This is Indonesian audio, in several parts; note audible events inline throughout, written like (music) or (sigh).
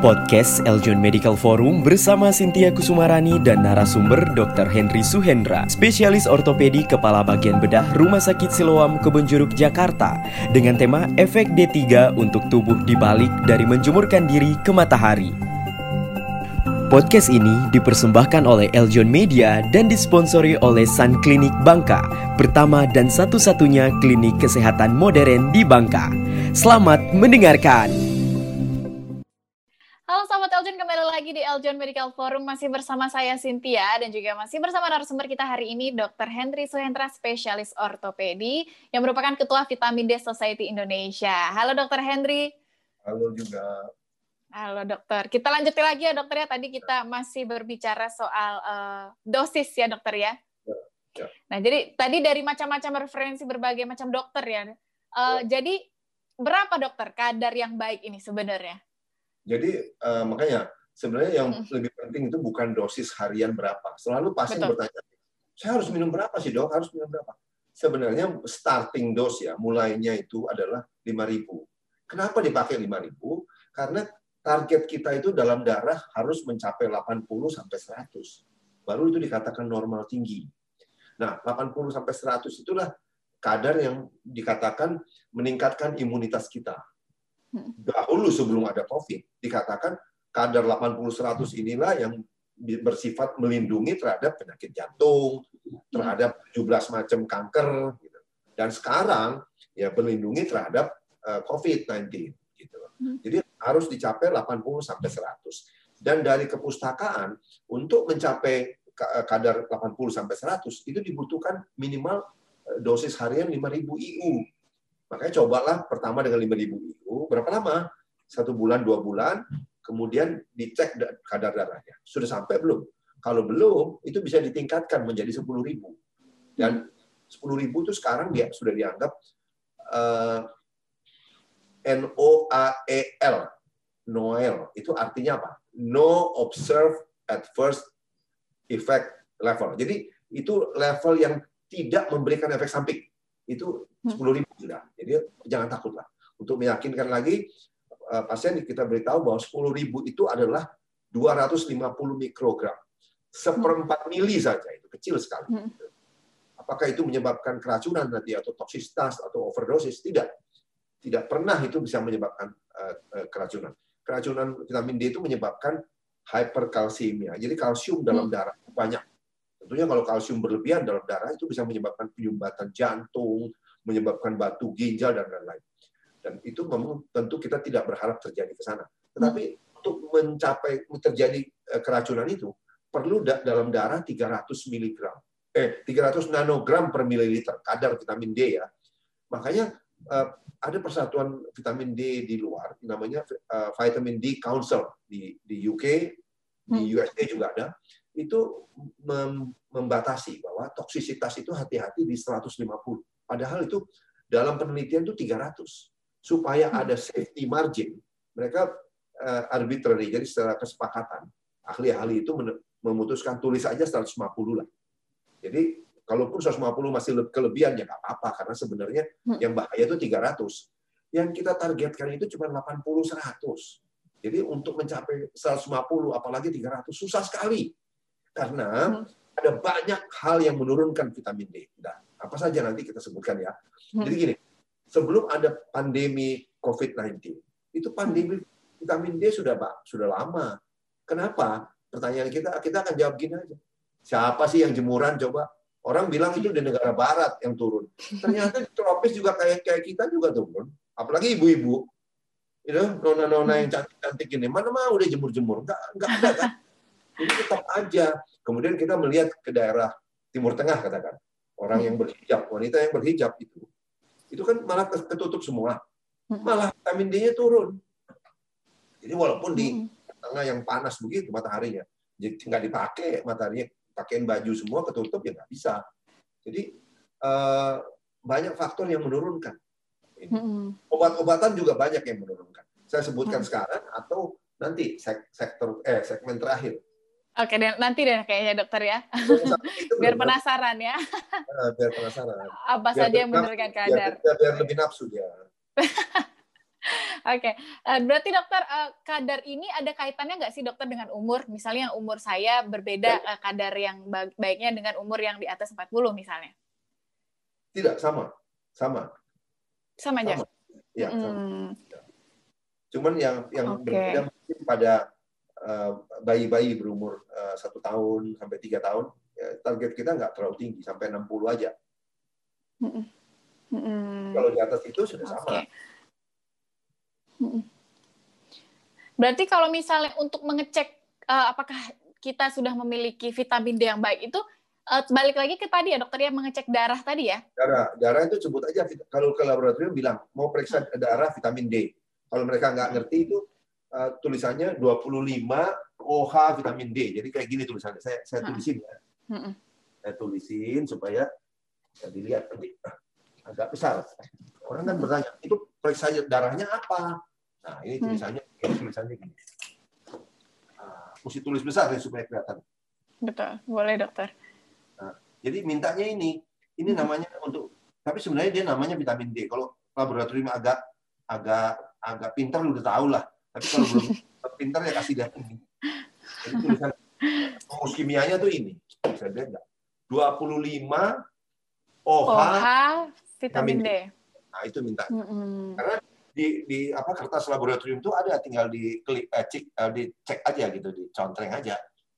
Podcast Eljon Medical Forum bersama Sintia Kusumarani dan narasumber Dr. Henry Suhendra, spesialis ortopedi kepala bagian bedah Rumah Sakit Siloam Kebonjeruk Jakarta dengan tema efek D3 untuk tubuh dibalik dari menjemurkan diri ke matahari. Podcast ini dipersembahkan oleh Eljon Media dan disponsori oleh Sun Clinic Bangka, pertama dan satu-satunya klinik kesehatan modern di Bangka. Selamat mendengarkan. Lagi di Eljon Medical Forum masih bersama saya Cynthia dan juga masih bersama narasumber kita hari ini Dr. Henry Suhendra, spesialis ortopedi yang merupakan Ketua Vitamin D Society Indonesia. Halo Dr. Henry. Halo juga. Halo dokter. Kita lanjutin lagi ya dokter ya. Tadi kita masih berbicara soal uh, dosis ya dokter ya. Ya, ya. Nah jadi tadi dari macam-macam referensi berbagai macam dokter ya. Uh, Ya. Jadi berapa dokter kadar yang baik ini sebenarnya? Jadi eh, makanya sebenarnya yang Mm. lebih penting itu bukan dosis harian berapa. Selalu pasien Betul. bertanya, saya harus minum berapa sih dok? Harus minum berapa? Sebenarnya starting dose ya, mulainya itu adalah 5.000. Kenapa dipakai 5.000? Karena target kita itu dalam darah harus mencapai 80 sampai 100. Baru itu dikatakan normal tinggi. Nah, 80 sampai 100 itulah kadar yang dikatakan meningkatkan imunitas kita. Hmm. Dahulu sebelum ada COVID dikatakan kadar 80-100 inilah yang bersifat melindungi terhadap penyakit jantung, terhadap 17 macam kanker, gitu. dan sekarang ya melindungi terhadap eh, COVID-19. Gitu. Hmm. Jadi harus dicapai 80 sampai 100. Dan dari kepustakaan untuk mencapai ka- kadar 80 sampai 100 itu dibutuhkan minimal eh, dosis harian 5000 IU. Makanya cobalah pertama dengan 5000 IU, berapa lama? Satu bulan, dua bulan, kemudian dicek da- kadar darahnya. Sudah sampai belum? Kalau belum, itu bisa ditingkatkan menjadi 10.000. Dan 10.000 itu sekarang dia sudah dianggap eh, NOAEL. Noel. Itu artinya apa? No observe at first effect level. Jadi itu level yang tidak memberikan efek samping. Itu 10.000 sudah. Jadi jangan takutlah. Untuk meyakinkan lagi pasien kita beritahu bahwa 10.000 itu adalah 250 mikrogram. Seperempat mili saja itu kecil sekali. Hmm. Apakah itu menyebabkan keracunan nanti atau toksisitas atau overdosis? Tidak. Tidak pernah itu bisa menyebabkan eh, eh, keracunan. Keracunan vitamin D itu menyebabkan hyperkalsiemia. Jadi kalsium dalam Hmm. darah banyak. Tentunya kalau kalsium berlebihan dalam darah itu bisa menyebabkan penyumbatan jantung, menyebabkan batu ginjal dan lain-lain. Dan itu memang tentu kita tidak berharap terjadi ke sana. Tetapi untuk mencapai terjadi eh, keracunan itu perlu da- dalam darah 300 miligram. Eh 300 nanogram per mililiter kadar vitamin D ya. Makanya eh, ada persatuan vitamin D di luar namanya eh, Vitamin D Council di di UK, di Hmm. USA juga ada. Itu mem- membatasi bahwa toksisitas itu hati-hati di 150. Padahal itu dalam penelitian itu 300. Supaya Hmm. ada safety margin, mereka eh, arbitrary, jadi secara kesepakatan. Ahli-ahli itu memutuskan tulis aja 150 lah. Jadi kalaupun 150 masih le- kelebihan ya nggak apa-apa karena sebenarnya Hmm. yang bahaya itu 300. Yang kita targetkan itu cuma 80 100. Jadi untuk mencapai 150 apalagi 300 susah sekali. Karena Hmm. ada banyak hal yang menurunkan vitamin D. Nah, apa saja nanti kita sebutkan ya. Jadi gini, sebelum ada pandemi COVID-19, itu pandemi vitamin D sudah Pak, sudah lama. Kenapa? Pertanyaan kita, kita akan jawab gini aja. Siapa sih yang jemuran coba? Orang bilang itu di negara barat yang turun. Ternyata tropis juga kayak kayak kita juga turun. Apalagi ibu-ibu. Know, nona-nona yang cantik-cantik ini. Mana mau udah jemur-jemur? Enggak, enggak ada kan? Jadi tetap aja. Kemudian kita melihat ke daerah Timur Tengah katakan. Orang yang berhijab, wanita yang berhijab itu. Itu kan malah ketutup semua. Malah vitamin D-nya turun. Jadi walaupun di tengah yang panas begitu mataharinya, jadi nggak dipakai mataharinya, pakaiin baju semua ketutup ya nggak bisa. Jadi eh, banyak faktor yang menurunkan. Obat-obatan juga banyak yang menurunkan. Saya sebutkan sekarang atau nanti sek- sektor eh segmen terakhir. Oke, dan nanti deh kayaknya dokter ya, Itu (laughs) biar benar-benar, penasaran ya, eh, biar penasaran. apa Biar saja yang menurunkan kadar. Biar, biar, biar lebih nafsu dia. (laughs) Oke, uh, berarti dokter uh, kadar ini ada kaitannya nggak sih dokter dengan umur? Misalnya yang umur saya berbeda uh, kadar yang baiknya dengan umur yang di atas 40 misalnya? Tidak, sama. Sama. Sama aja? Sama. Ya, hmm. sama. Cuman yang yang okay. berbeda mungkin pada bayi-bayi uh, berumur satu uh, tahun sampai tiga tahun, ya, target kita nggak terlalu tinggi, sampai 60 aja. Hmm. Kalau di atas itu sudah okay. sama. Berarti kalau misalnya untuk mengecek uh, apakah kita sudah memiliki vitamin D yang baik itu uh, balik lagi ke tadi ya dokter ya mengecek darah tadi ya. Darah, darah itu sebut aja kalau ke laboratorium bilang mau periksa hmm. darah vitamin D. Kalau mereka nggak ngerti itu uh, tulisannya 25 OH vitamin D. Jadi kayak gini tulisannya. Saya saya tulisin ya. Hmm. Saya tulisin supaya ya dilihat nanti agak besar. Orang kan bertanya, itu periksa darahnya apa? Nah, ini hmm. tulisannya, hmm. ini tulisannya gini. Nah, mesti tulis besar ya supaya kelihatan. Betul, boleh dokter. Nah, jadi mintanya ini, ini hmm. namanya untuk, tapi sebenarnya dia namanya vitamin D. Kalau laboratorium agak agak agak pintar udah tahu lah. Tapi kalau belum (laughs) pintar ya kasih dia ini. Jadi tulisan rumus kimianya tuh ini. Bisa lihat nggak? 25 OH, OH vitamin D. Nah, itu minta. Mm -hmm. Karena di di apa kertas laboratorium itu ada tinggal di klik eh, cek eh, dicek aja gitu dicontreng aja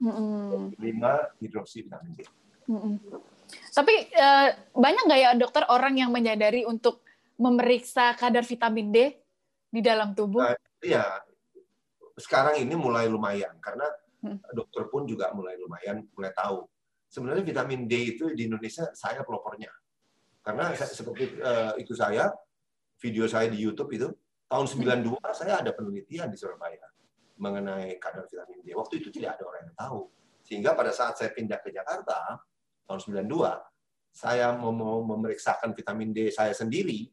mm-hmm. lima hidroksi vitamin D. Mm-hmm. Tapi eh, banyak nggak ya dokter orang yang menyadari untuk memeriksa kadar vitamin D di dalam tubuh? Nah, iya, sekarang ini mulai lumayan karena mm. dokter pun juga mulai lumayan mulai tahu. Sebenarnya vitamin D itu di Indonesia saya pelopornya. Karena seperti uh, itu saya video saya di YouTube itu tahun 92 saya ada penelitian di Surabaya mengenai kadar vitamin D. Waktu itu tidak ada orang yang tahu. Sehingga pada saat saya pindah ke Jakarta tahun 92, saya mau memeriksakan vitamin D saya sendiri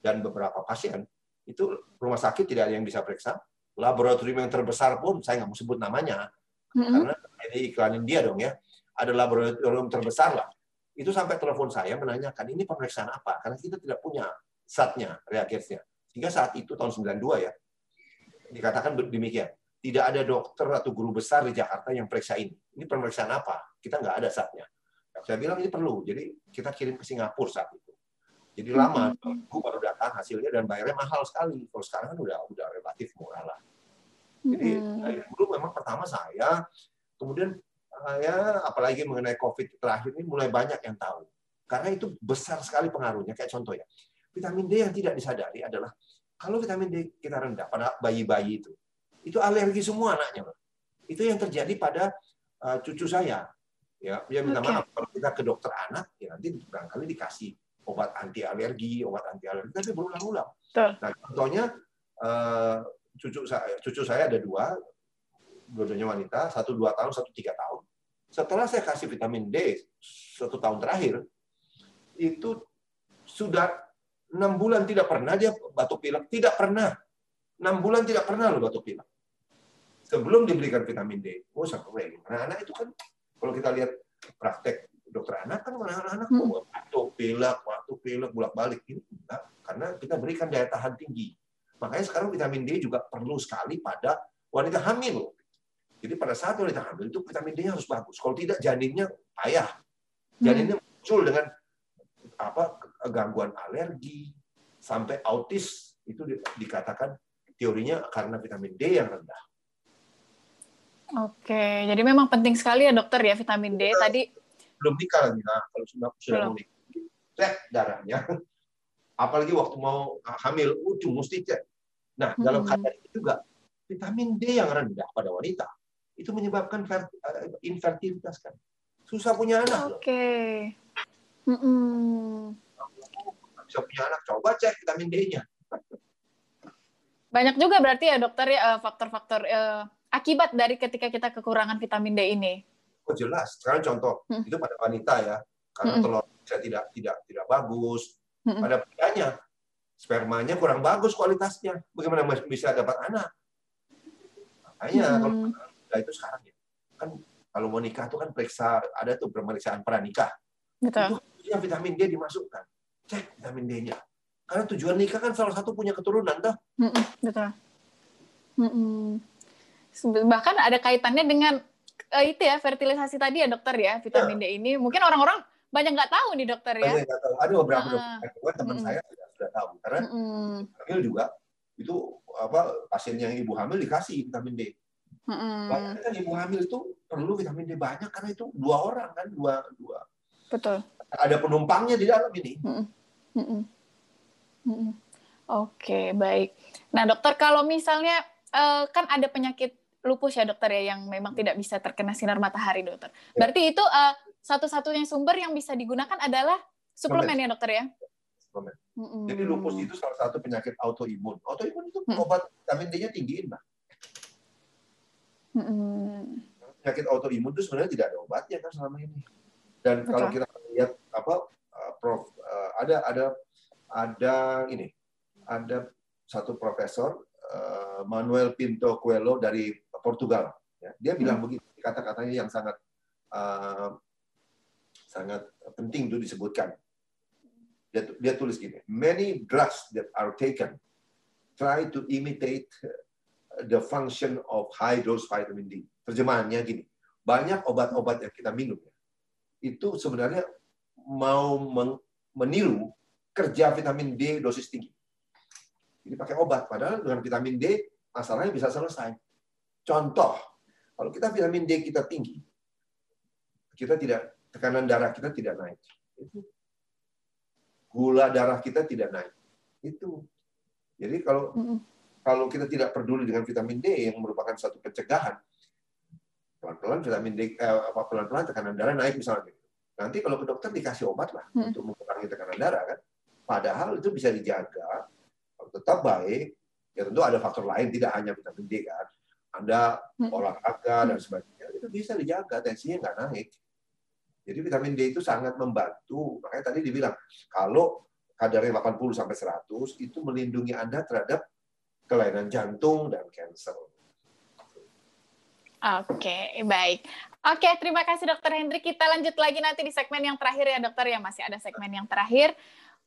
dan beberapa pasien itu rumah sakit tidak ada yang bisa periksa. Laboratorium yang terbesar pun saya nggak mau sebut namanya mm-hmm. karena ini iklanin dia dong ya. Ada laboratorium terbesar lah. Itu sampai telepon saya menanyakan ini pemeriksaan apa karena kita tidak punya satnya, reagensnya. Sehingga saat itu tahun 92 ya, dikatakan demikian. Tidak ada dokter atau guru besar di Jakarta yang periksa ini. Ini pemeriksaan apa? Kita nggak ada satnya. Saya bilang ini perlu. Jadi kita kirim ke Singapura saat itu. Jadi lama, hmm. gue baru datang hasilnya dan bayarnya mahal sekali. Kalau sekarang kan udah udah relatif murah lah. Jadi hmm. dari dulu memang pertama saya, kemudian saya apalagi mengenai COVID terakhir ini mulai banyak yang tahu. Karena itu besar sekali pengaruhnya. Kayak contoh ya, vitamin D yang tidak disadari adalah kalau vitamin D kita rendah pada bayi-bayi itu, itu alergi semua anaknya. Itu yang terjadi pada uh, cucu saya. Ya, dia minta okay. maaf kalau kita ke dokter anak, ya nanti barangkali dikasih obat anti alergi, obat anti alergi, tapi berulang-ulang. Nah, contohnya uh, cucu saya, cucu saya ada dua, dua-duanya wanita, satu dua tahun, satu tiga tahun. Setelah saya kasih vitamin D satu tahun terakhir, itu sudah enam bulan tidak pernah dia batuk pilek, tidak pernah. Enam bulan tidak pernah loh batuk pilek. Sebelum diberikan vitamin D, oh sampai Karena anak itu kan kalau kita lihat praktek dokter anak kan anak-anak hmm. batuk pilek, pilek bolak-balik ini enggak, karena kita berikan daya tahan tinggi. Makanya sekarang vitamin D juga perlu sekali pada wanita hamil. Jadi pada saat wanita hamil itu vitamin D-nya harus bagus. Kalau tidak janinnya payah. Janinnya muncul dengan apa gangguan alergi sampai autis itu dikatakan teorinya karena vitamin D yang rendah. Oke, jadi memang penting sekali ya dokter ya vitamin D tadi. Belum nikah lagi, nah kalau sudah sudah nikah, cek darahnya. (laughs) Apalagi waktu mau hamil, ujung mesti cek. Nah dalam hmm. keadaan itu juga vitamin D yang rendah pada wanita itu menyebabkan eh, infertilitas kan. Susah punya anak. Oke. Okay. Mm -mm bisa punya anak, coba cek vitamin D-nya. (laughs) Banyak juga berarti ya dokter ya eh, faktor-faktor uh, akibat dari ketika kita kekurangan vitamin D ini. Oh jelas. Sekarang contoh hmm. itu pada wanita ya, karena hmm. telur saya tidak tidak tidak bagus. Pada prianya spermanya kurang bagus kualitasnya. Bagaimana bisa dapat anak? Makanya hmm. kalau itu sekarang ya kan kalau mau nikah itu kan periksa ada tuh pemeriksaan pranikah. Betul. Itu yang vitamin D dimasukkan cek vitamin D-nya. Karena tujuan nikah kan salah satu punya keturunan. Mm-mm, betul. Bahkan ada kaitannya dengan uh, itu ya fertilisasi tadi ya dokter ya vitamin D ini. Mungkin orang-orang banyak nggak tahu nih dokter ya. Banyak nggak tahu. Ada beberapa Ah. dokter, teman Mm-mm. saya sudah, sudah tahu. Karena Mm-mm. hamil juga itu apa pasien yang ibu hamil dikasih vitamin D. Banyak kan ibu hamil itu perlu vitamin D banyak karena itu dua orang kan dua dua Betul. ada penumpangnya di dalam ini. Mm-mm. Mm-mm. Oke, baik. Nah, dokter kalau misalnya eh, kan ada penyakit lupus ya dokter ya yang memang tidak bisa terkena sinar matahari dokter. Ya. Berarti itu eh, satu-satunya sumber yang bisa digunakan adalah suplemen ya dokter ya? Suplemen. Mm-mm. Jadi lupus itu salah satu penyakit autoimun. Autoimun itu Hmm. obat vitamin D-nya tinggiin, Mbak. Mm-mm. Penyakit autoimun itu sebenarnya tidak ada obatnya kan selama ini. Dan Betul. kalau kita lihat apa uh, Prof uh, ada ada ada ini ada satu profesor uh, Manuel Pinto Coelho dari Portugal. Ya. Dia bilang begini kata-katanya yang sangat uh, sangat penting itu disebutkan. Dia, dia tulis gini, many drugs that are taken try to imitate the function of high dose vitamin D. Terjemahannya gini, banyak obat-obat yang kita minum ya, itu sebenarnya mau meniru kerja vitamin D dosis tinggi. Jadi pakai obat, padahal dengan vitamin D masalahnya bisa selesai. Contoh, kalau kita vitamin D kita tinggi, kita tidak tekanan darah kita tidak naik. Itu gula darah kita tidak naik. Itu. Jadi kalau kalau kita tidak peduli dengan vitamin D yang merupakan satu pencegahan, pelan-pelan vitamin D eh, apa pelan-pelan tekanan darah naik misalnya. Nanti kalau ke dokter dikasih obat lah Hmm. untuk mengurangi tekanan darah kan. Padahal itu bisa dijaga tetap baik. Ya tentu ada faktor lain tidak hanya vitamin D kan. Anda Hmm. olahraga dan sebagainya itu bisa dijaga tensinya nggak naik. Jadi vitamin D itu sangat membantu. Makanya tadi dibilang kalau kadarnya 80 sampai 100 itu melindungi Anda terhadap kelainan jantung dan kanker. Oke, baik. Oke, terima kasih Dokter Hendrik. Kita lanjut lagi nanti di segmen yang terakhir ya dokter ya. Masih ada segmen yang terakhir.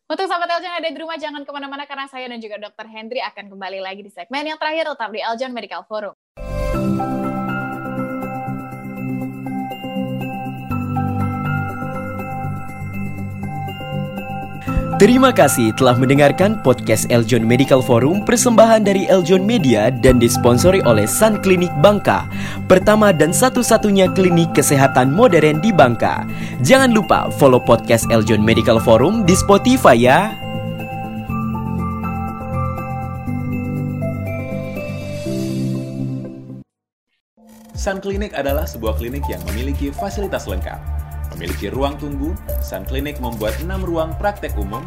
Untuk sahabat Eljon ada di rumah, jangan ke mana-mana karena saya dan juga Dokter Hendri akan kembali lagi di segmen yang terakhir tetap di Eljon Medical Forum. Terima kasih telah mendengarkan podcast Eljon Medical Forum persembahan dari Eljon Media dan disponsori oleh Sun Klinik Bangka, pertama dan satu-satunya klinik kesehatan modern di Bangka. Jangan lupa follow podcast Eljon Medical Forum di Spotify ya. Sun Clinic adalah sebuah klinik yang memiliki fasilitas lengkap. Memiliki ruang tunggu, Sun Clinic membuat 6 ruang praktek umum,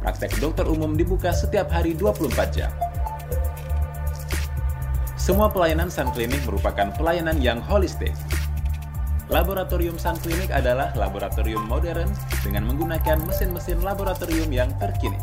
praktek dokter umum dibuka setiap hari 24 jam. Semua pelayanan Sun Clinic merupakan pelayanan yang holistik. Laboratorium Sun Clinic adalah laboratorium modern dengan menggunakan mesin-mesin laboratorium yang terkini.